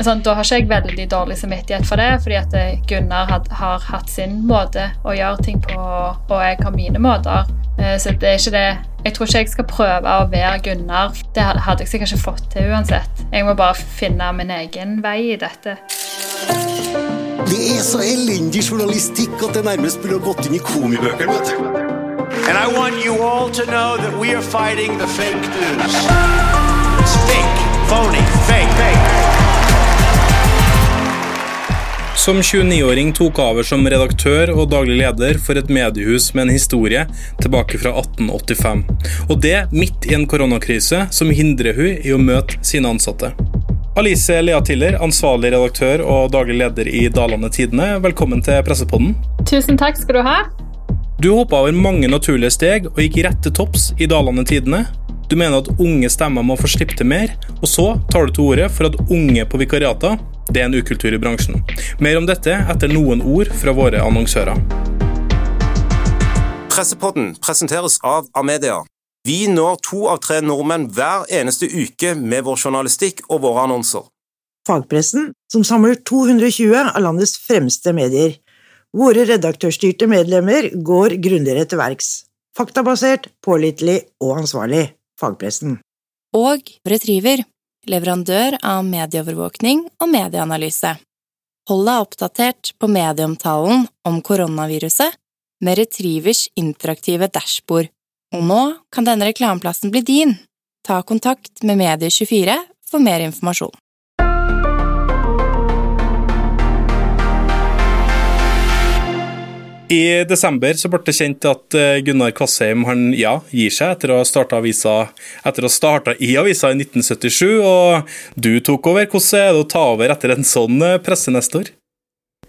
sånn, da har ikke jeg veldig dårlig samvittighet for det, fordi at eh, Gunnar had, har hatt sin måte å gjøre ting på, og jeg har mine måter. Eh, så det er ikke det Jeg tror ikke jeg skal prøve å være Gunnar. Det hadde jeg sikkert ikke fått til uansett. Jeg må bare finne min egen vei i dette. Det er så elendig journalistikk at det nærmest burde ha gått inn i komibøkene. vet du. And I want you all to know that we are fighting the fake news. It's fake, phony, fake, fake. Som 29-åring tok over som redaktør og daglig leder for et mediehus med en historie tilbake fra 1885. Og det midt i en koronakrise som hindrer hun i å møte sine ansatte. Alice Lea Tiller, ansvarlig redaktør og daglig leder i Dalane Tidene, velkommen til Pressepodden. Tusen takk skal du ha. Du hoppa over mange naturlige steg og gikk rett til topps i Dalane Tidene. Du mener at unge stemmer må få slippe til mer, og så tar du til orde for at unge på vikariater det er en ukultur i bransjen. Mer om dette etter noen ord fra våre annonsører. Pressepodden presenteres av Amedia. Vi når to av tre nordmenn hver eneste uke med vår journalistikk og våre annonser. Fagpressen, som samler 220 av landets fremste medier. Våre redaktørstyrte medlemmer går grundigere til verks. Faktabasert, pålitelig og ansvarlig. Fagpressen. Og Retriever, leverandør av medieovervåkning og medieanalyse. Hold deg oppdatert på medieomtalen om koronaviruset med Retrievers interaktive dashbord. Og nå kan denne reklameplassen bli din. Ta kontakt med Medie24 for mer informasjon. I desember så ble det kjent at eh, Gunnar Kvassheim han, ja, gir seg etter å ha starta i avisa i 1977. og Du tok over. Hvordan er det å ta over etter en sånn presse neste år?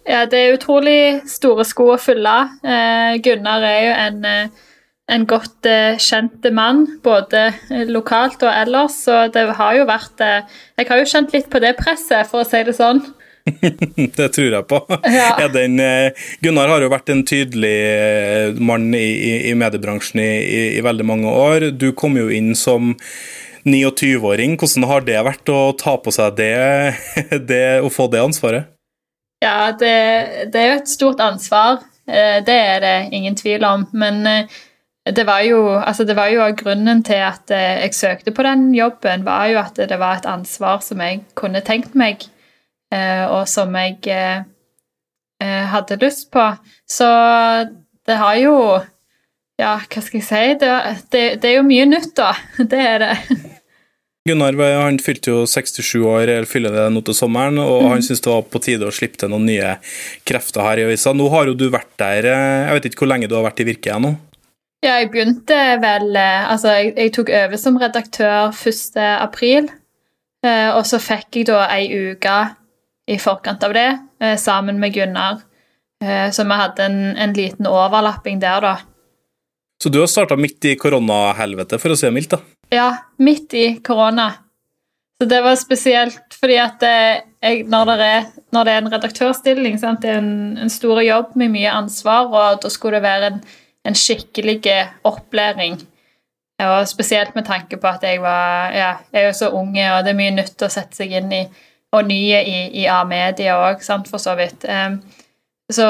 Ja, det er utrolig store sko å fylle. Eh, Gunnar er jo en, eh, en godt eh, kjent mann, både lokalt og ellers, så det har jo vært eh, Jeg har jo kjent litt på det presset, for å si det sånn. det tror jeg på. Ja. Den, eh, Gunnar har jo vært en tydelig eh, mann i, i, i mediebransjen i, i, veldig mange år. Du kom jo inn som 29-åring. Hvordan har det vært å ta på seg det, det å få det ansvaret? Ja, det, det er jo et stort ansvar. Eh, det er det ingen tvil om. Men det var jo, altså det var jo grunnen til at jeg søkte på den jobben, var jo at det var et ansvar som jeg kunne tenkt meg og som jeg eh, eh, hadde lyst på. Så det har jo Ja, hva skal jeg si? Det, det, det er jo mye nytt, da. Det er det. Gunnar han fylte jo 67 år, eller fyller det nå til sommeren, og mm. han syntes det var på tide å slippe til noen nye krefter her i avisa. Nå har jo du vært der, jeg vet ikke hvor lenge du har vært i Virke nå? Ja, jeg begynte vel Altså, jeg, jeg tok over som redaktør 1. april, og så fikk jeg da ei uke i forkant av det, eh, sammen med Gunnar. Eh, så vi hadde en, en liten overlapping der, da. Så du har starta midt i koronahelvetet, for å si det mildt, da? Ja, midt i korona. Så det var spesielt fordi at eh, jeg, når, det er, når, det er, en redaktørstilling, sant? det er en, en stor jobb med mye ansvar, og da skulle det være en, en skikkelig opplæring. Og spesielt med tanke på at jeg var ja, jeg er jo så unge, og det er mye nytt å sette seg inn i og nye i, i A-media òg, for så vidt. Så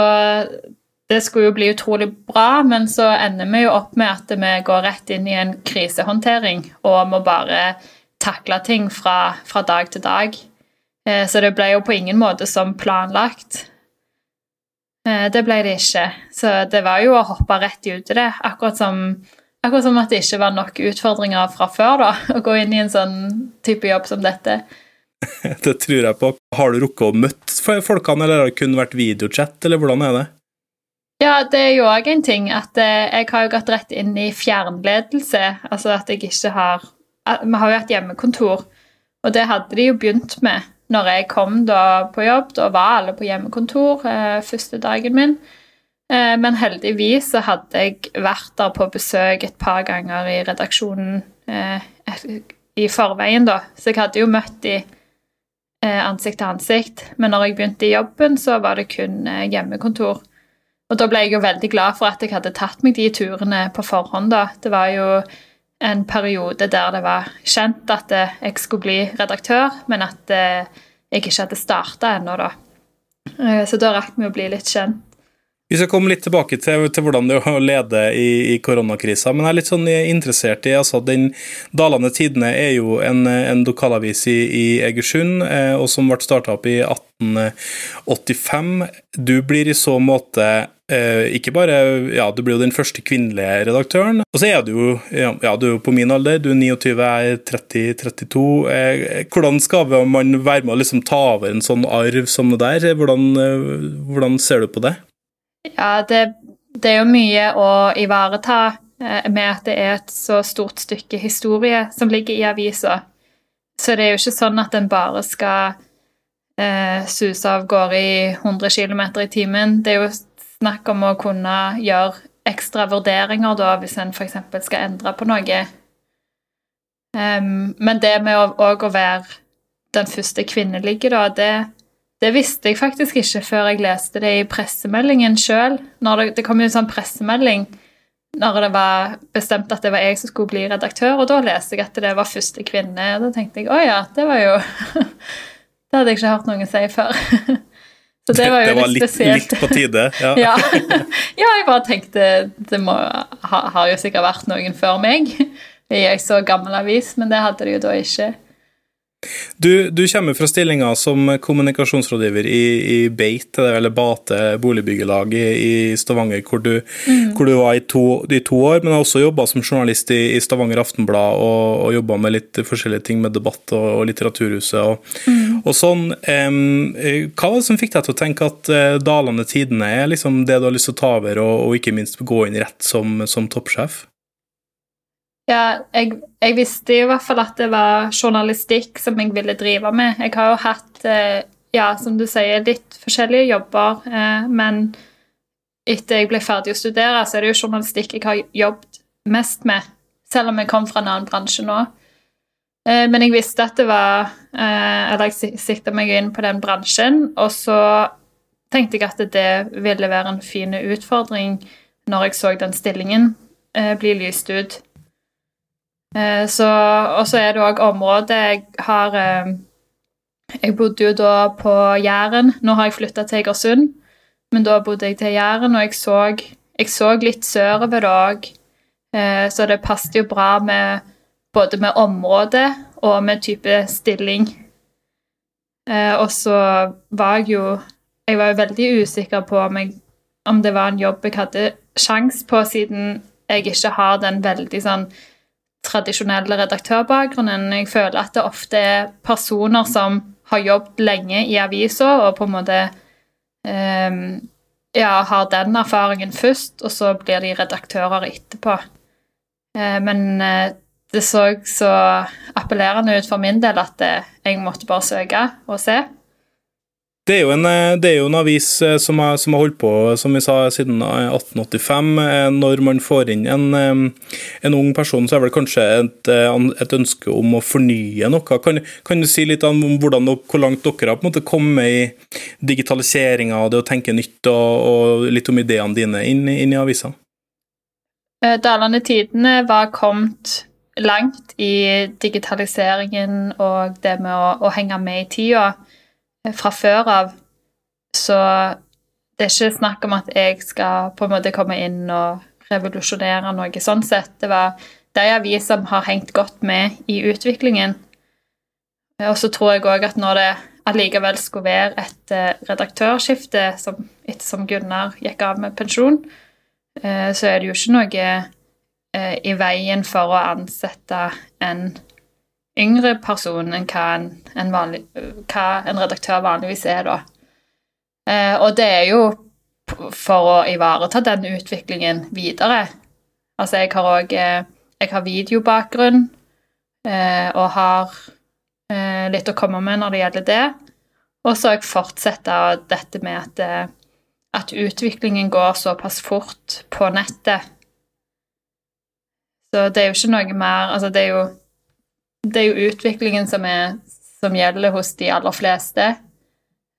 det skulle jo bli utrolig bra, men så ender vi jo opp med at vi går rett inn i en krisehåndtering og må bare takle ting fra, fra dag til dag. Eh, så det ble jo på ingen måte som planlagt. Eh, det ble det ikke. Så det var jo å hoppe rett ut i det. Akkurat som, akkurat som at det ikke var nok utfordringer fra før da, å gå inn i en sånn type jobb som dette. det tror jeg på. Har du rukket å møte folkene, eller har det kun vært videochat, eller hvordan er det? Ja, det er jo òg en ting at eh, jeg har jo gått rett inn i fjernledelse. Altså at jeg ikke har Vi har jo hatt hjemmekontor, og det hadde de jo begynt med når jeg kom da på jobb. Da var alle på hjemmekontor eh, første dagen min. Eh, men heldigvis så hadde jeg vært der på besøk et par ganger i redaksjonen i forveien, da. Så jeg hadde jo møtt de ansikt til ansikt. Men når jeg begynte i jobben, så var det kun eh, hjemmekontor. Og da ble jeg jo veldig glad for at jeg hadde tatt meg de turene på forhånd. da. Det var jo en periode der det var kjent at eh, jeg skulle bli redaktør, men at jeg ikke hadde starta ennå, da. Eh, Så da rakk vi å bli litt kjent. Vi skal komme litt tilbake til, til hvordan det er å lede i, i koronakrisa, men jeg er litt sånn interessert i altså den Dalane Tidene er jo en, en lokalavis i, i Egersund, eh, og som ble starta opp i 1885. Du blir i så måte eh, ikke bare Ja, du blir jo den første kvinnelige redaktøren. Og så er du jo ja, du er på min alder, du er 29, jeg er 30-32. Eh, hvordan skal man være med å liksom ta over en sånn arv som det der? Hvordan, eh, hvordan ser du på det? Ja, det, det er jo mye å ivareta eh, med at det er et så stort stykke historie som ligger i avisa. Så det er jo ikke sånn at en bare skal eh, suse av gårde i 100 km i timen. Det er jo snakk om å kunne gjøre ekstra vurderinger da, hvis en f.eks. skal endre på noe. Um, men det med å, å være den første kvinnelige, da, det, det visste jeg faktisk ikke før jeg leste det i pressemeldingen sjøl. Det, det kom jo en sånn pressemelding når det var bestemt at det var jeg som skulle bli redaktør, og da leste jeg at det var første kvinne, og da tenkte jeg å ja, det var jo Det hadde jeg ikke hørt noen si før. Så det var jo det var litt litt, spesielt. litt på tide. Ja. Ja. ja, jeg bare tenkte Det må, ha, har jo sikkert vært noen før meg i en så gammel avis, men det hadde det jo da ikke. Du, du kommer fra stillinga som kommunikasjonsrådgiver i, i Beit, eller Bate boligbyggelag i, i Stavanger, hvor du, hvor du var i to, i to år, men har også jobba som journalist i, Stavanger Aftenblad og, og jobba med litt forskjellige ting med debatt og, og Litteraturhuset og, og sånn. Eh, hva var det som fikk deg til å tenke at uh, Dalane Tidene er liksom det du har lyst til å ta over, og, og ikke minst gå inn rett som, som toppsjef? Ja, jeg, jeg visste i hvert fall at det var journalistikk som jeg ville drive med. Jeg har jo hatt, eh, ja, som du sier, litt forskjellige jobber, eh, men etter jeg ble ferdig å studere, så er det jo journalistikk jeg har jobbet mest med, selv om jeg kom fra en annen bransje nå. Eh, Men jeg visste at det var Eller jeg sikta meg inn på den bransjen, og så tenkte jeg at det ville være en fin utfordring når jeg så den stillingen bli lyst ut. Eh, og så er det òg området jeg har eh, Jeg bodde jo da på Jæren. Nå har jeg flytta til Egersund, men da bodde jeg til Jæren, og jeg så, jeg så litt sørover òg. Så det passet jo bra med både med område og med type stilling. Eh, Og så var jeg jo Jeg var jo veldig usikker på om, jeg, om det var en jobb jeg hadde sjans på, siden jeg ikke har den veldig sånn tradisjonelle redaktørbakgrunnen. Jeg føler at det ofte er personer som har jobbet lenge i avisa, og på en måte um, ja, har den erfaringen først, og så blir de redaktører etterpå. Uh, men uh, det så så appellerende ut for min del at eh, jeg måtte bare søke og se. Det er, en, eh, det er jo en avis eh, som har, som har holdt på som vi sa, siden eh, 1885. Eh, Når man får inn en, eh, en ung person, så er det kanskje et, eh, et ønske om å fornye noe. Kan, kan du si litt om hvordan, hvor langt dere har på en måte kommet i digitaliseringa og det å tenke nytt, og, og litt om ideene dine inn, inn i avisa? Eh, Dalane Tidene var kommet langt i digitaliseringen og det med å, å henge med i tida eh, fra før av. Så det er ikke snakk om at jeg skal på en måte komme inn og revolusjonere noe sånn sett. Det var de vi som har hengt godt med i utviklingen. Og så tror jeg òg at når det allikevel skulle være et eh, redaktørskifte som, ettersom Gunnar gikk av med pensjon, eh, så er det jo ikke noe eh, i veien for å ansette en yngre person enn hva en, en, vanlig, hva en redaktør vanligvis er, da. Eh, og det er jo for å ivareta den utviklingen videre. Altså, jeg har òg Jeg har videobakgrunn eh, og har eh, litt å komme med når det gjelder det. Og så har jeg fortsatt dette med at, eh, at utviklingen går såpass fort på nettet. Så det er jo ikke noe mer Altså, det er jo, det er jo utviklingen som, er, som gjelder hos de aller fleste.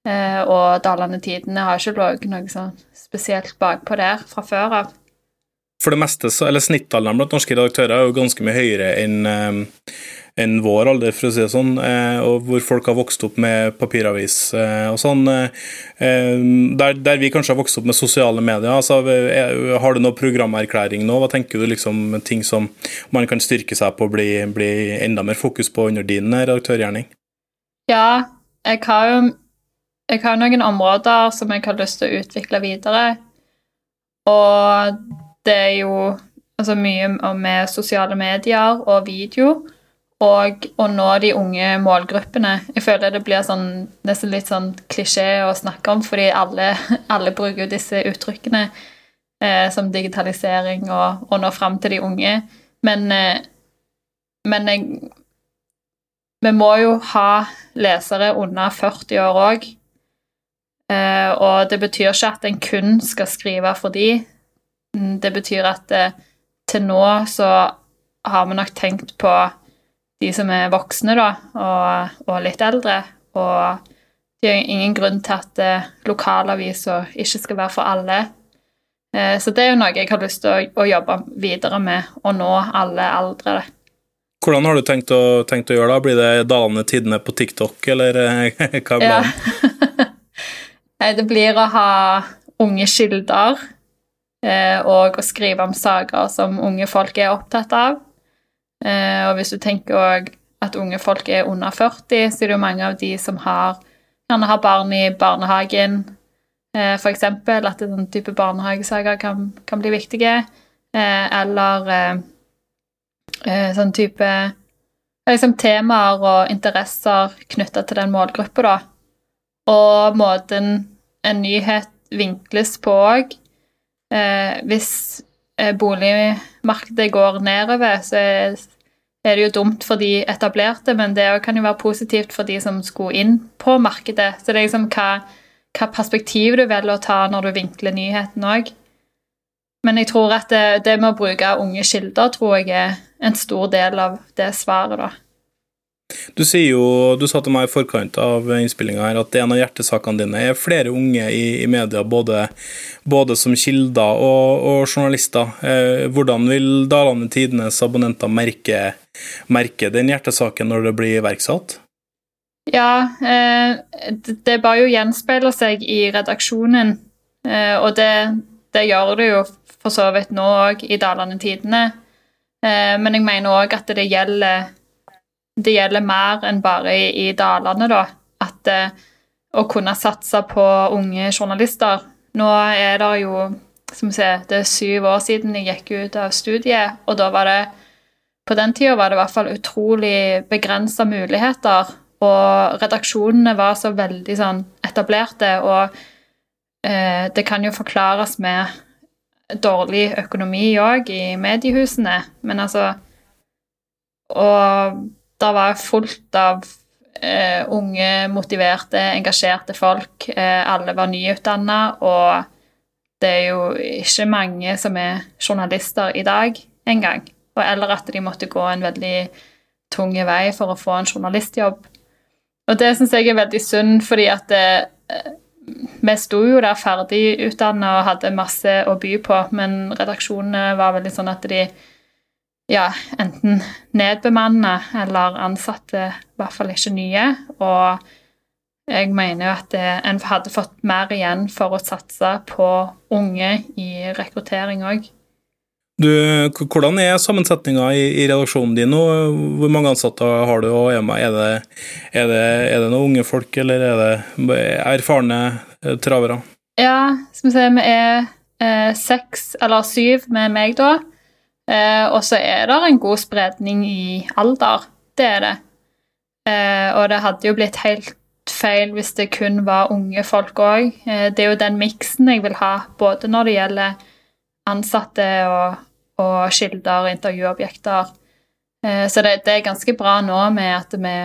Eh, og Dalane Tidene har ikke ligget noe sånn spesielt bakpå der fra før av. for det meste, eller Snittalderen blant norske redaktører er jo ganske mye høyere enn eh, enn vår alder, for å si det sånn, eh, og hvor folk har vokst opp med papiravis eh, og sånn. Der, der, vi kanskje har vokst opp med sosiale medier, altså, har du noe programerklæring nå? Hva tenker du liksom ting som man kan styrke seg på bli, bli enda mer fokus på under din redaktørgjerning? Ja, jeg har jo jeg har noen områder som jeg har lyst til å utvikle videre. Og det er jo altså, mye med sosiale medier og video. Og å nå de unge målgruppene. Jeg føler det blir sånn, nesten litt sånn klisjé å snakke om, fordi alle, alle bruker disse uttrykkene eh, som digitalisering og å nå fram til de unge. Men, eh, men jeg, vi må jo ha lesere under 40 år òg. Eh, og det betyr ikke at en kun skal skrive for de. Mm, det betyr at eh, til nå så har vi nok tenkt på de som er voksne, da, og, og litt eldre. Og det er ingen grunn til at eh, lokalaviser ikke skal være for alle. Eh, så det er jo noe jeg har lyst til å, jobbe videre med, å nå alle aldre. Hvordan har du tenkt å, tenkt å gjøre det? Blir det dalende tidene på TikTok, eller hva er planen? Ja. det blir å ha unge kilder Eh, og å skrive om saker som unge folk er opptatt av. Eh, og hvis du tenker òg at unge folk er under 40, så er det jo mange av de som har, har barn i barnehagen, eh, f.eks. At den type barnehagesaker kan, kan bli viktige. Eller sånn type liksom temaer og interesser knytta til den målgruppa, da. Og måten en nyhet vinkles på òg, eh, hvis eh, boligmarkedet går nedover, så er, det jo dumt for de etablerte, men det kan jo være positivt for de som skulle inn på markedet. Så det er liksom hva, hva perspektiv du velger å ta når du vinkler nyheten òg. Men jeg tror at det, det, med å bruke unge kilder tror jeg er en stor del av det svaret, da. Du sier jo, du sa til meg i forkant av innspillinga her at en av hjertesakene dine er flere unge i, i media, både, både, som kilder og, og journalister. Eh, hvordan vil Dalane Tidenes abonnenter merke, merke, den hjertesaken når det blir iverksatt? Ja, eh, det bare jo gjenspeiler seg i redaksjonen, eh, og det, det, gjør det jo for så vidt nå òg i Dalane Tidene. Eh, men jeg mener òg at det gjelder det gjelder mer enn bare i, i dalene, da. At å kunne satse på unge journalister Nå er det jo som sier, det er syv år siden jeg gikk ut av studiet, og da var det På den tida var det i hvert fall utrolig begrensa muligheter, og redaksjonene var så veldig sånn etablerte, og eh, det kan jo forklares med dårlig økonomi òg i mediehusene, men altså Og det var fullt av eh, unge, motiverte, engasjerte folk. Eh, alle var nyutdanna, og det er jo ikke mange som er journalister i dag engang. Eller at de måtte gå en veldig tung vei for å få en journalistjobb. Og det syns jeg er veldig synd, fordi at det, eh, vi sto jo der ferdig utdanna og hadde masse å by på, men redaksjonene var veldig sånn at de ja, enten nedbemanna eller ansatte i hvert fall ikke nye. Og jeg mener jo at en hadde fått mer igjen for å satse på unge i rekruttering òg. Hvordan er sammensetninga i, i, redaksjonen din nå? Hvor mange ansatte har du? og Er det, er det, er det noen unge folk, eller er det erfarne eh, travere? Ja, skal vi se, vi er eh, seks eller syv med meg, da. Eh, og så er det en god spredning i alder. Det er det. Eh, og det hadde jo blitt helt feil hvis det kun var unge folk òg. Eh, det er jo den miksen jeg vil ha, både når det gjelder ansatte og, og kilder og intervjuobjekter. Eh, så det, det, er ganske bra nå med at vi,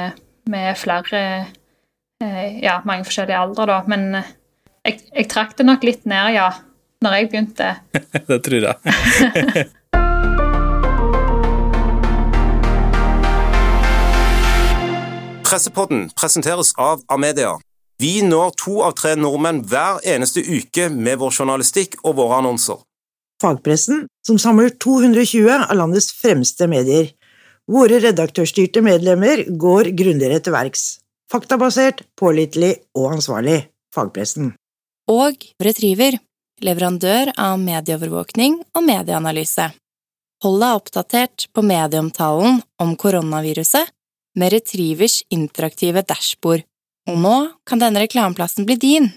vi er flere eh, Ja, mange forskjellige aldre, da. Men jeg, jeg trakk det nok litt ned, ja, når jeg begynte. det tror jeg. Pressepodden presenteres av Amedia. Vi når to av tre nordmenn hver eneste uke med vår journalistikk og våre annonser. Fagpressen, som samler 220 av landets fremste medier. Våre redaktørstyrte medlemmer går grundigere til verks. Faktabasert, pålitelig og ansvarlig. Fagpressen. Og Retriever, leverandør av medieovervåkning og medieanalyse. Hold deg oppdatert på medieomtalen om koronaviruset med Retrievers interaktive dashbord. Og nå kan denne reklameplassen bli din.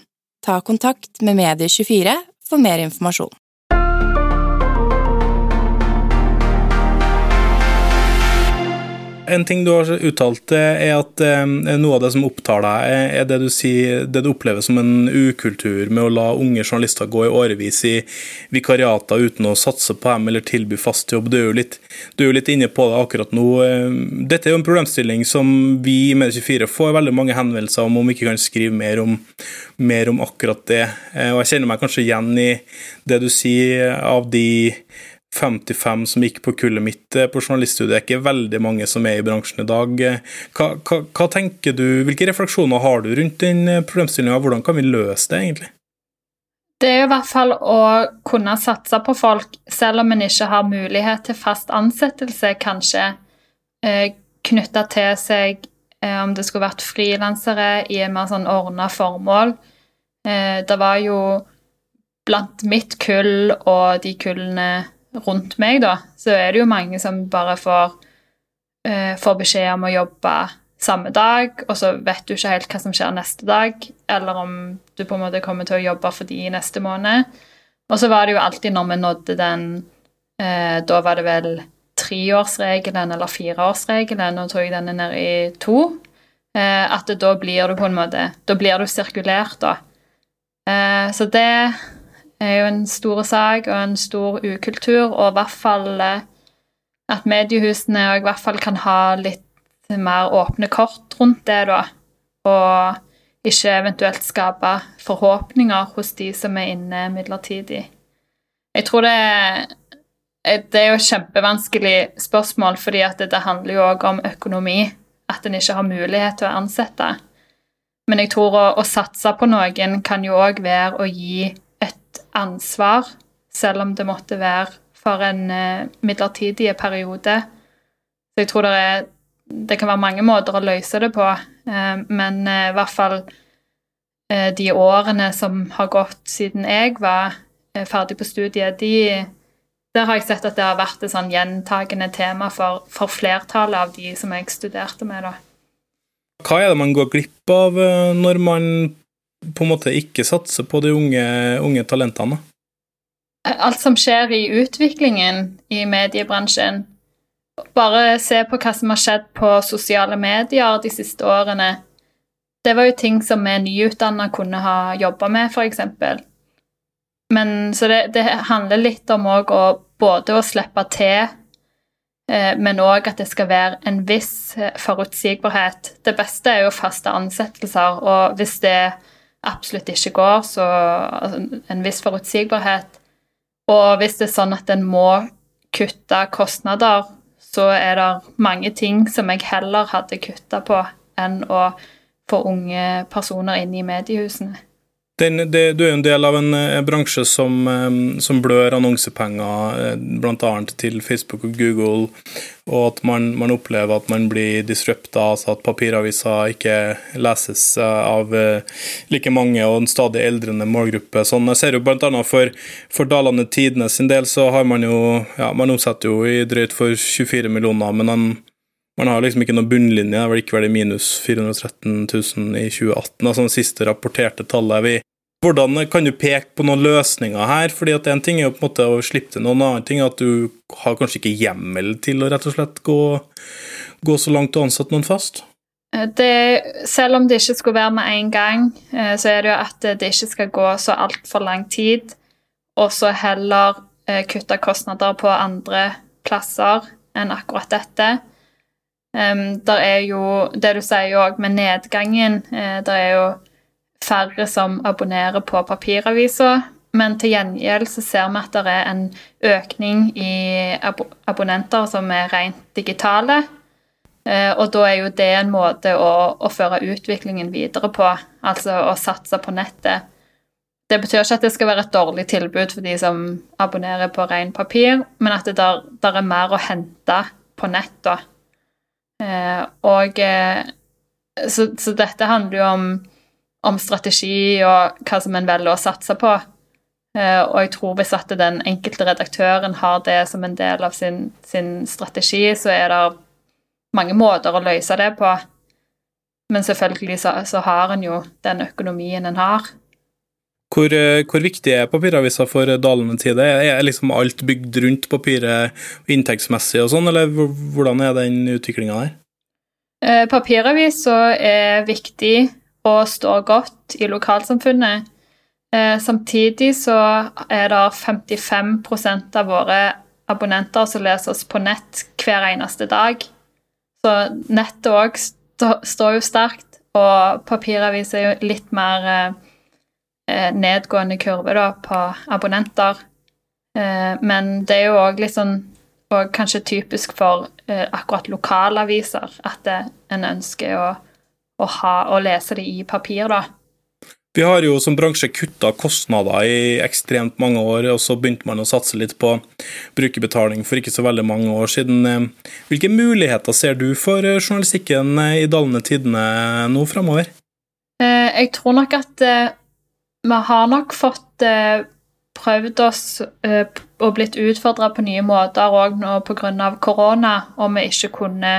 Ta kontakt med Medie24 for mer informasjon. En ting du har uttalt, er at eh, noe av det som opptar deg, er det du, sier, det du opplever som en ukultur med å la unge journalister gå i årevis i vikariater uten å satse på dem eller tilby fast jobb. Du er jo litt, er jo litt inne på det akkurat nå. Eh, dette er jo en problemstilling som vi i Medie24 får veldig mange henvendelser om, om vi ikke kan skrive mer om, mer om akkurat det. Eh, og Jeg kjenner meg kanskje igjen i det du sier av de 55 som gikk på kullet mitt eh, på journaliststudiet. Det er ikke veldig mange som er i bransjen i dag. Hva, hva, hva tenker du, Hvilke refleksjoner har du rundt den eh, problemstillinga? Hvordan kan vi løse det, egentlig? Det er i hvert fall å kunne satse på folk, selv om en ikke har mulighet til fast ansettelse, kanskje. Eh, Knytta til seg eh, om det skulle vært frilansere i en mer sånn ordna formål. Eh, det var jo blant mitt kull og de kullene rundt meg, da, så er det jo mange som bare får, eh, får beskjed om å jobbe samme dag, og så vet du ikke helt hva som skjer neste dag, eller om du på en måte kommer til å jobbe for de neste måned. Og så var det jo alltid når vi nådde den eh, Da var det vel treårsregelen eller fireårsregelen, nå tror jeg den er nede i to. Eh, at da blir du på en måte Da blir du sirkulert, da. så det er jo en stor sak og en stor ukultur, og i hvert fall eh, at mediehusene i hvert fall kan ha litt mer åpne kort rundt det, da. Og ikke eventuelt skape forhåpninger hos de som er inne midlertidig. Jeg tror det er det er jo et kjempevanskelig spørsmål, fordi at det, det handler jo òg om økonomi. At en ikke har mulighet til å ansette. Men jeg tror å, å satse på noen kan jo òg være å gi ansvar, selv om det måtte være for en uh, midlertidig periode. Så jeg tror det, er, det kan være mange måter å løse det på, uh, men uh, i hvert fall de årene som har gått siden jeg var ferdig på studiet, de, der har jeg sett at det har vært et sånn gjentagende tema for, for flertallet av de som jeg studerte med. da. Hva er det man går glipp av når man på en måte ikke satser på de unge, unge talentene? Alt som skjer i utviklingen i mediebransjen. Bare se på hva som har skjedd på sosiale medier de siste årene. Det var jo ting som vi nyutdanna kunne ha jobba med, f.eks. Men Så det, det handler litt om å både å slippe til, eh, men òg at det skal være en viss eh, forutsigbarhet. Det beste er jo faste ansettelser, og hvis det absolutt ikke går, så altså, en viss forutsigbarhet. Og hvis det er sånn at en må kutte kostnader, så er det mange ting som jeg heller hadde kutta på enn å få unge personer inn i mediehusene. Den, det, du er jo en del av en, en eh, bransje som, eh, som, blør annonsepenger, eh, bl.a. til Facebook og Google, og at man, man, opplever at man blir disrupta, altså at papiraviser ikke leses av like mange og en stadig eldrende målgruppe. Sånn, jeg ser jo bl.a. for, for Dalane Tidene sin del så har man jo ja, Man omsetter jo i drøyt for 24 millioner, men man, man har liksom ikke noen bunnlinje, det vil ikke være minus 413 000 i 2018, altså det siste rapporterte tallet. Vi hvordan kan du peke på noen løsninger her? Fordi at En ting er jo på en måte å slippe til, noen annen ting at du har kanskje ikke hjemmel til å rett og slett gå, gå så langt og ansette noen fast? Eh, det, selv om det ikke skulle være med en gang, eh, så er det jo at det ikke skal gå så altfor lang tid, og så heller eh, kutte kostnader på andre plasser enn akkurat dette. Der er jo det du sier òg med nedgangen. der er jo færre som abonnerer på papiraviser, men til gjengjeld så ser vi at det er en økning i abonnenter som er rent digitale. Eh, og da er jo det en måte å, å føre utviklingen videre på, altså å satse på nettet. det betyr ikke at det skal være et dårlig tilbud for de som abonnerer på ren papir, men at det der, der er mer å hente på nett, da. Eh, og eh, så, så, dette handler jo om, om, strategi og hva som en velger å satse på. Eh, og jeg tror hvis at den enkelte redaktøren har det som en del av sin, sin strategi, så er det mange måter å løse det på. Men selvfølgelig så, så har en jo den økonomien en har. Hvor, eh, hvor, viktig er papiraviser for dalende tider? Er liksom alt bygd rundt papiret inntektsmessig og sånn, eller hvordan er den utviklinga der? Papiravis papiraviser er viktig og står godt i lokalsamfunnet. Eh, samtidig så er det 55% av våre abonnenter som leser oss på nett hver eneste dag. Så nettet òg står jo sterkt, og papiravis er jo litt mer Eh, nedgående kurve da, på abonnenter. Eh, men det er jo òg litt sånn og kanskje typisk for eh, akkurat lokalaviser at en ønsker å, å, ha, å lese det i papir, da. Vi har jo som bransje kutta kostnader i ekstremt mange år, og så begynte man å satse litt på brukerbetaling for ikke så veldig mange år siden. Hvilke muligheter ser du for journalistikken i dalende tidene nå framover? Jeg tror nok at vi har nok fått eh, prøvd oss eh, og blitt utfordra på nye måter òg nå pga. korona, og vi ikke kunne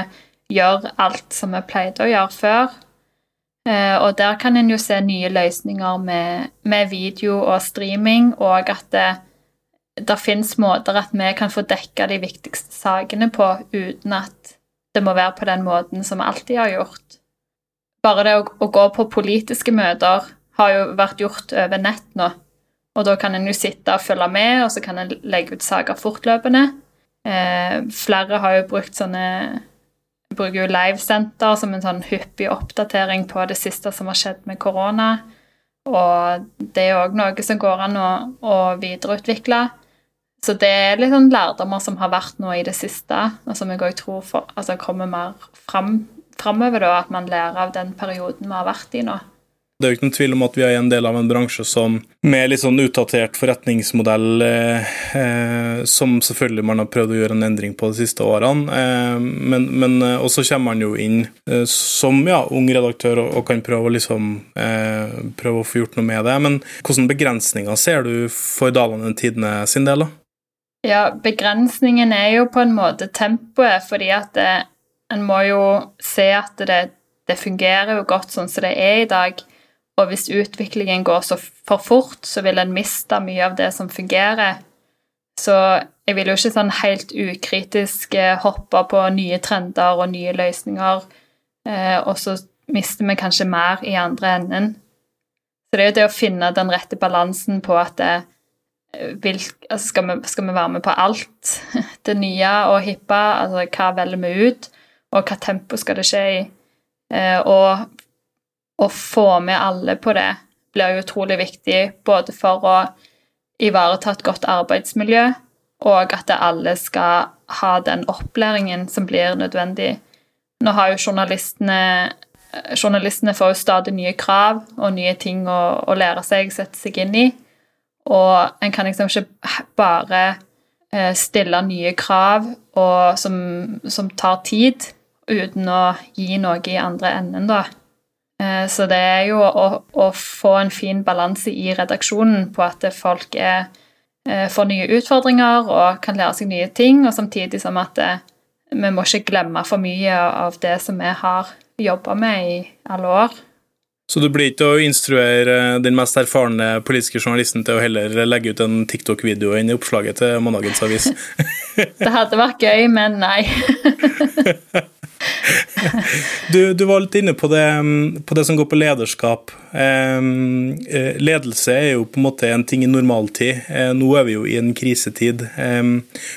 gjøre alt som vi pleide å gjøre før. Eh, og der kan en jo se nye løsninger med, med video og streaming, og at det, det fins måter at vi kan få dekka de viktigste sakene på uten at det må være på den måten som vi alltid har gjort. Bare det å, å gå på politiske møter har jo vært gjort over nett nå. Og da kan en jo sitte og følge med, og så kan en legge ut saker fortløpende. Eh, flere har jo brukt sånne bruker jo Livesenter som en sånn hyppig oppdatering på det siste som har skjedd med korona. Og det er òg noe som går an å, å, videreutvikle. Så det er litt sånn lærdommer som har vært nå i det siste, og som jeg òg tror for, altså kommer mer fram, framover, da, at man lærer av den perioden vi har vært i nå. Det er jo ikke noen tvil om at vi er en del av en bransje som med litt sånn utdatert forretningsmodell, eh, eh, som selvfølgelig man har prøvd å gjøre en endring på de siste årene. Eh, men, men Og også kommer man jo inn eh, som ja, ung redaktør og, og kan prøve å, liksom, eh, prøve å få gjort noe med det. Men hvilke begrensninger ser du for Dalane Tidene sin del? da? Ja, begrensningen er jo på en måte tempoet, fordi at det, en må jo se at det, det fungerer jo godt sånn som det er i dag. Og hvis utviklingen går så for fort, så vil en miste mye av det som fungerer. Så jeg vil jo ikke sånn helt ukritisk eh, hoppe på nye trender og nye løsninger, eh, og så mister vi kanskje mer i andre enden. Så det er jo det å finne den rette balansen på at det, eh, vil, altså skal, vi, skal, vi, være med på alt det nye og hippe? Altså hva velger vi ut, og hva tempo skal det skje i? Og å få med alle på det blir utrolig viktig, både for å ivareta et godt arbeidsmiljø, og at alle skal ha den opplæringen som blir nødvendig. Nå har jo journalistene Journalistene får jo stadig nye krav og nye ting å, å lære seg, sette seg inn i. Og en kan liksom ikke bare eh, stille nye krav som, som tar tid, uten å gi noe i andre enden, da. Eh, så det er jo å, å få en fin balanse i redaksjonen på at folk er, eh, får nye utfordringer og kan lære seg nye ting, og samtidig som at det, eh, vi må ikke glemme for mye av det som vi har jobba med i alle år. Så du blir ikke å instruere den mest erfarne politiske journalisten til å heller legge ut en TikTok-video enn i oppslaget til mandagens avis? det hadde vært gøy, men nei. du, du, var litt inne på det, på det som går på lederskap. Eh, ledelse er jo på en måte en ting i normaltid. Eh, nå er vi jo i en krisetid.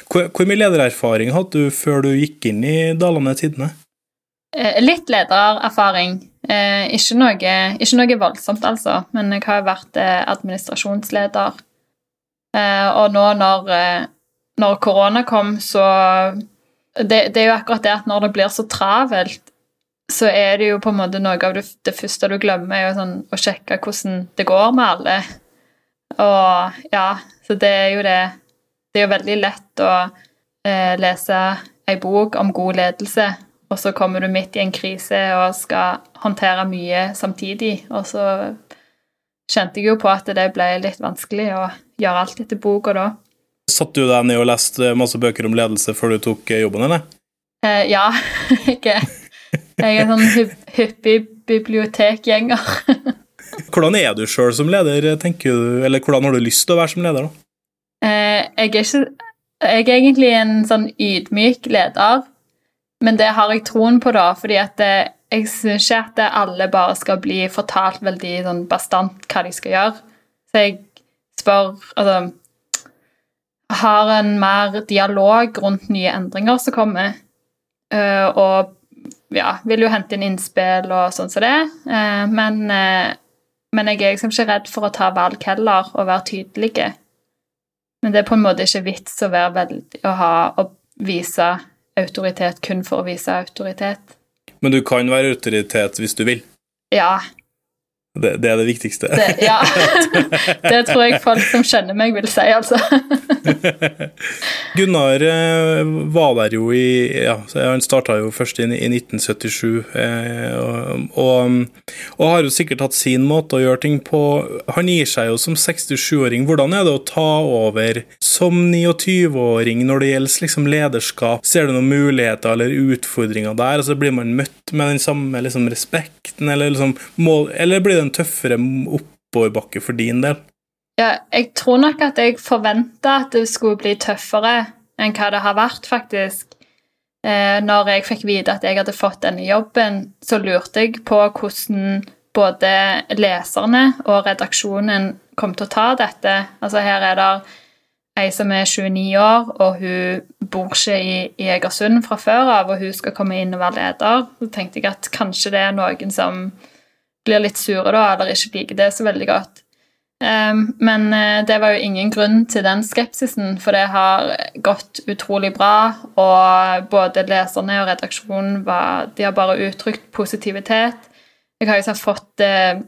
Hvor, hvor mye ledererfaring hadde du før du gikk inn i Dalane Tidene? Eh, litt ledererfaring. Ikke noe, ikke noe, voldsomt, altså. Men jeg har vært administrasjonsleder. Og nå når, når korona kom, så det, det, er jo akkurat det at når det blir så travelt, så er det jo på en måte noe av det, det første du glemmer, er jo sånn å sjekke hvordan det går med alle. Og ja, så det er jo det Det er jo veldig lett å eh, lese ei bok om god ledelse, og så kommer du midt i en krise og skal håndtere mye samtidig, og så kjente jeg jo på at det ble litt vanskelig å gjøre alt etter boka da. Satt du deg ned og leste masse bøker om ledelse før du tok eh, jobben, eller? Uh, ja, jeg er, jeg er sånn hyppig bibliotekgjenger. Hvordan er du sjøl som leder, tenker du, eller hvordan har du lyst til å være som leder, da? Uh, jeg er ikke Jeg er egentlig en sånn ydmyk leder, men det har jeg troen på, da, fordi at det, jeg syns ikke at alle bare skal bli fortalt veldig sånn bastant hva de skal gjøre. Så jeg spør Altså har en mer dialog rundt nye endringer som kommer, Uh, og ja, vil jo hente inn innspill og sånn som det, Uh, men, uh, men jeg er liksom ikke redd for å ta valg heller, og være tydelige. Men det er på en måte ikke vits å være veldig å ha å vise autoritet kun for å vise autoritet. Men du kan være autoritet hvis du vil. Ja. Det, det er det viktigste. Det, ja. det tror jeg folk som skjønner meg, vil si, altså. Gunnar eh, var der jo i ja, Han starta jo først i, i 1977, eh, og, og, og har jo sikkert hatt sin måte å gjøre ting på. Han gir seg jo som 67-åring. Hvordan er det å ta over som 29-åring når det gjelder liksom lederskap? Ser du noen muligheter eller utfordringer der? Altså Blir man møtt med den samme liksom, respekten, eller, liksom, mål, eller blir det en tøffere oppoverbakke for din del? Ja, jeg tror nok at jeg forventa at det skulle bli tøffere enn hva det har vært, faktisk. Eh, når jeg fikk vite at jeg hadde fått denne jobben, så lurte jeg på hvordan både leserne og redaksjonen kom til å ta dette. Altså Her er det ei som er 29 år, og hun bor ikke i, i Egersund fra før av, og hun skal komme inn og være leder. Så tenkte jeg at kanskje det er noen som blir litt sure da, eller ikke liker det så veldig godt. Um, men uh, det var jo ingen grunn til den skepsisen, for det har gått utrolig bra. Og både leserne og redaksjonen var, de har bare uttrykt positivitet. Jeg har så fått uh,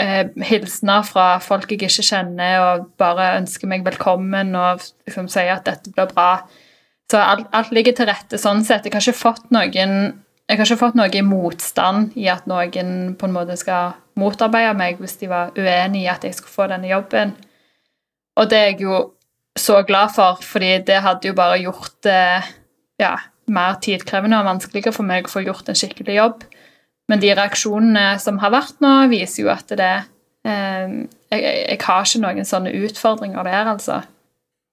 uh, hilsener fra folk jeg ikke kjenner, og bare ønsker meg velkommen og liksom sier at dette blir bra. Så alt, alt ligger til rette sånn sett. Jeg har ikke fått noen jeg har ikke fått noe motstand i at noen på en måte skal motarbeide meg hvis de var uenig i at jeg skulle få denne jobben. Og det er jeg jo så glad for, fordi det hadde jo bare gjort det ja, mer tidkrevende og vanskeligere for meg å få gjort en skikkelig jobb. Men de reaksjonene som har vært nå, viser jo at det eh, jeg, jeg har ikke noen sånne utfordringer der, altså.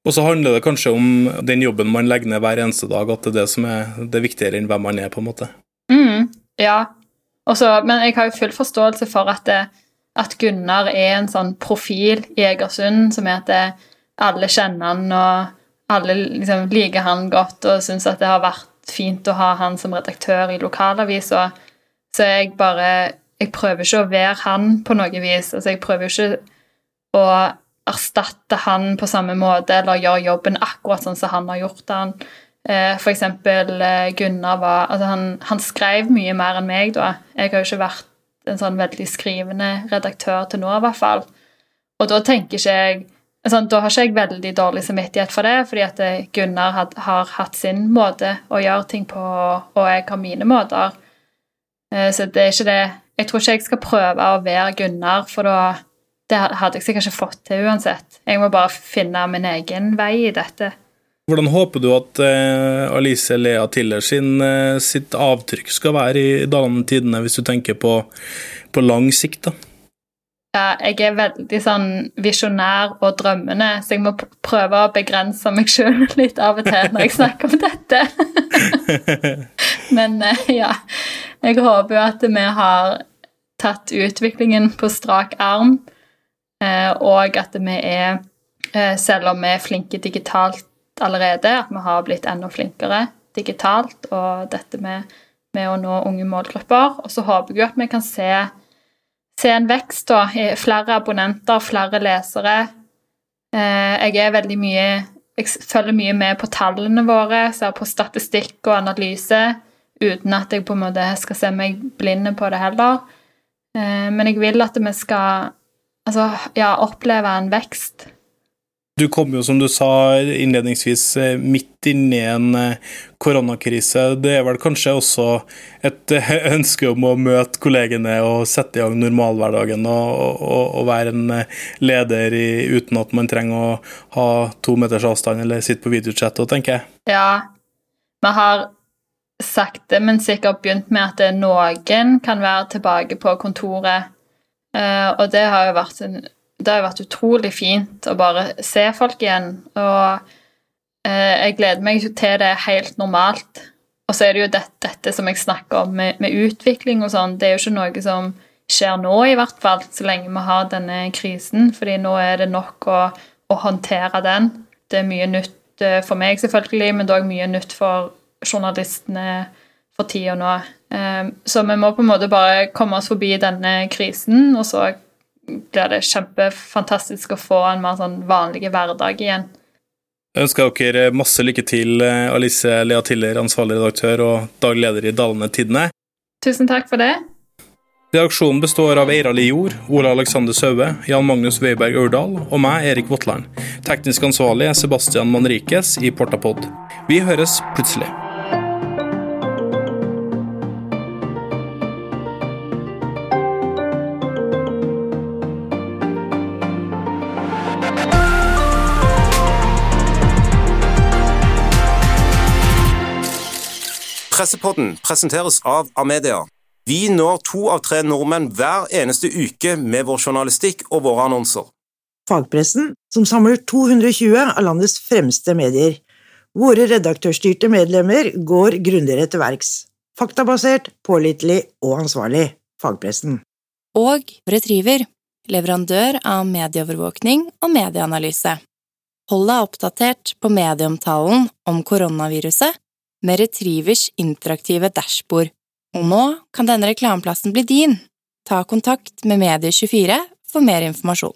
Og så handler det kanskje om den jobben man legger ned hver eneste dag, at det er det som er det viktigere enn hvem man er, på en måte. Mm, ja. Også, men jeg har jo full forståelse for at, det, at Gunnar er en sånn profil i Egersund som er at det, alle kjenner han, og alle liksom liker han godt og syns at det har vært fint å ha han som redaktør i lokalavisa. Så jeg bare Jeg prøver ikke å være han på noe vis. Altså, jeg prøver ikke å erstatte han på samme måte eller gjøre jobben akkurat sånn som han har gjort den. Eh, eksempel eh, Gunnar var altså han, han skrev mye mer enn meg da. Jeg har jo ikke vært en sånn veldig skrivende redaktør til nå, i hvert fall. Og da tenker ikke jeg sånn, Da har ikke jeg veldig dårlig samvittighet for det, fordi at eh, Gunnar had, har hatt sin måte å gjøre ting på, og jeg har mine måter. Så det er ikke det Jeg tror ikke jeg skal prøve å være Gunnar, for da det hadde jeg sikkert ikke fått til uansett. Jeg må bare finne min egen vei i dette. Hvordan håper du at uh, Alice Lea Tiller sin, uh, sitt avtrykk skal være i Dalane Tidene, hvis du tenker på, på lang sikt? da? Jeg er veldig sånn visjonær og drømmende, så jeg må prøve å begrense meg sjøl litt av og til når jeg snakker om dette. Men uh, ja, jeg håper jo at vi har tatt utviklingen på strak arm, og at vi er, selv om vi er flinke digitalt allerede, at vi har blitt enda flinkere digitalt og dette med, med å nå unge målgrupper. Og så håper jeg at vi kan se, se en vekst da, i flere abonnenter, flere lesere. Jeg er veldig mye jeg følger mye med på tallene våre, ser på statistikk og analyse, uten at jeg på en måte skal se meg blinde på det heller. Men jeg vil at vi skal altså, ja, oppleve en vekst. Du kom jo, som du sa innledningsvis, eh, midt inn i en eh, koronakrise. Det er vel kanskje også et eh, ønske om å møte kollegene og sette i gang normalhverdagen og, og, og være en leder i, uten at man trenger å ha to meters avstand eller sitte på videochat, tenker jeg. Ja, vi har sakte, men sikkert begynt med at noen kan være tilbake på kontoret. Og det har jo vært en det har vært utrolig fint å bare se folk igjen. Og eh, jeg gleder meg til det helt normalt. Og så er det jo dette, dette som jeg snakker om med, med utvikling og sånn. Det er jo ikke noe som skjer nå, i hvert fall, så lenge vi har denne krisen. fordi nå er det nok å, å håndtere den. Det er mye nytt eh, for meg, selvfølgelig, men det er òg mye nytt for journalistene for tida nå. Eh, så vi må på en måte bare komme oss forbi denne krisen, og så blir det kjempefantastisk å få en mer sånn vanlig hverdag igjen. Jeg ønsker dere masse lykke til, eh, Alice Lea Tiller, ansvarlig redaktør og daglig leder i Dalene Tidende. Tusen takk for det. Reaksjonen består av Eirali Jord, Ola Alexander Saue, Jan Magnus Weiberg Aurdal og meg, Erik Votland. Teknisk ansvarlig er Sebastian Manrikes i Portapod. Vi høres plutselig. Pressepodden presenteres av Amedia. Vi når to av tre nordmenn hver eneste uke med vår journalistikk og våre annonser. Fagpressen, som samler 220 av landets fremste medier. Våre redaktørstyrte medlemmer går grundigere til verks. Faktabasert, pålitelig og ansvarlig. Fagpressen. Og Retriever, leverandør av medieovervåkning og medieanalyse. Hold deg oppdatert på medieomtalen om koronaviruset med Retrievers interaktive dashbord. Og nå kan denne reklameplassen bli din! Ta kontakt med Medie24 for mer informasjon.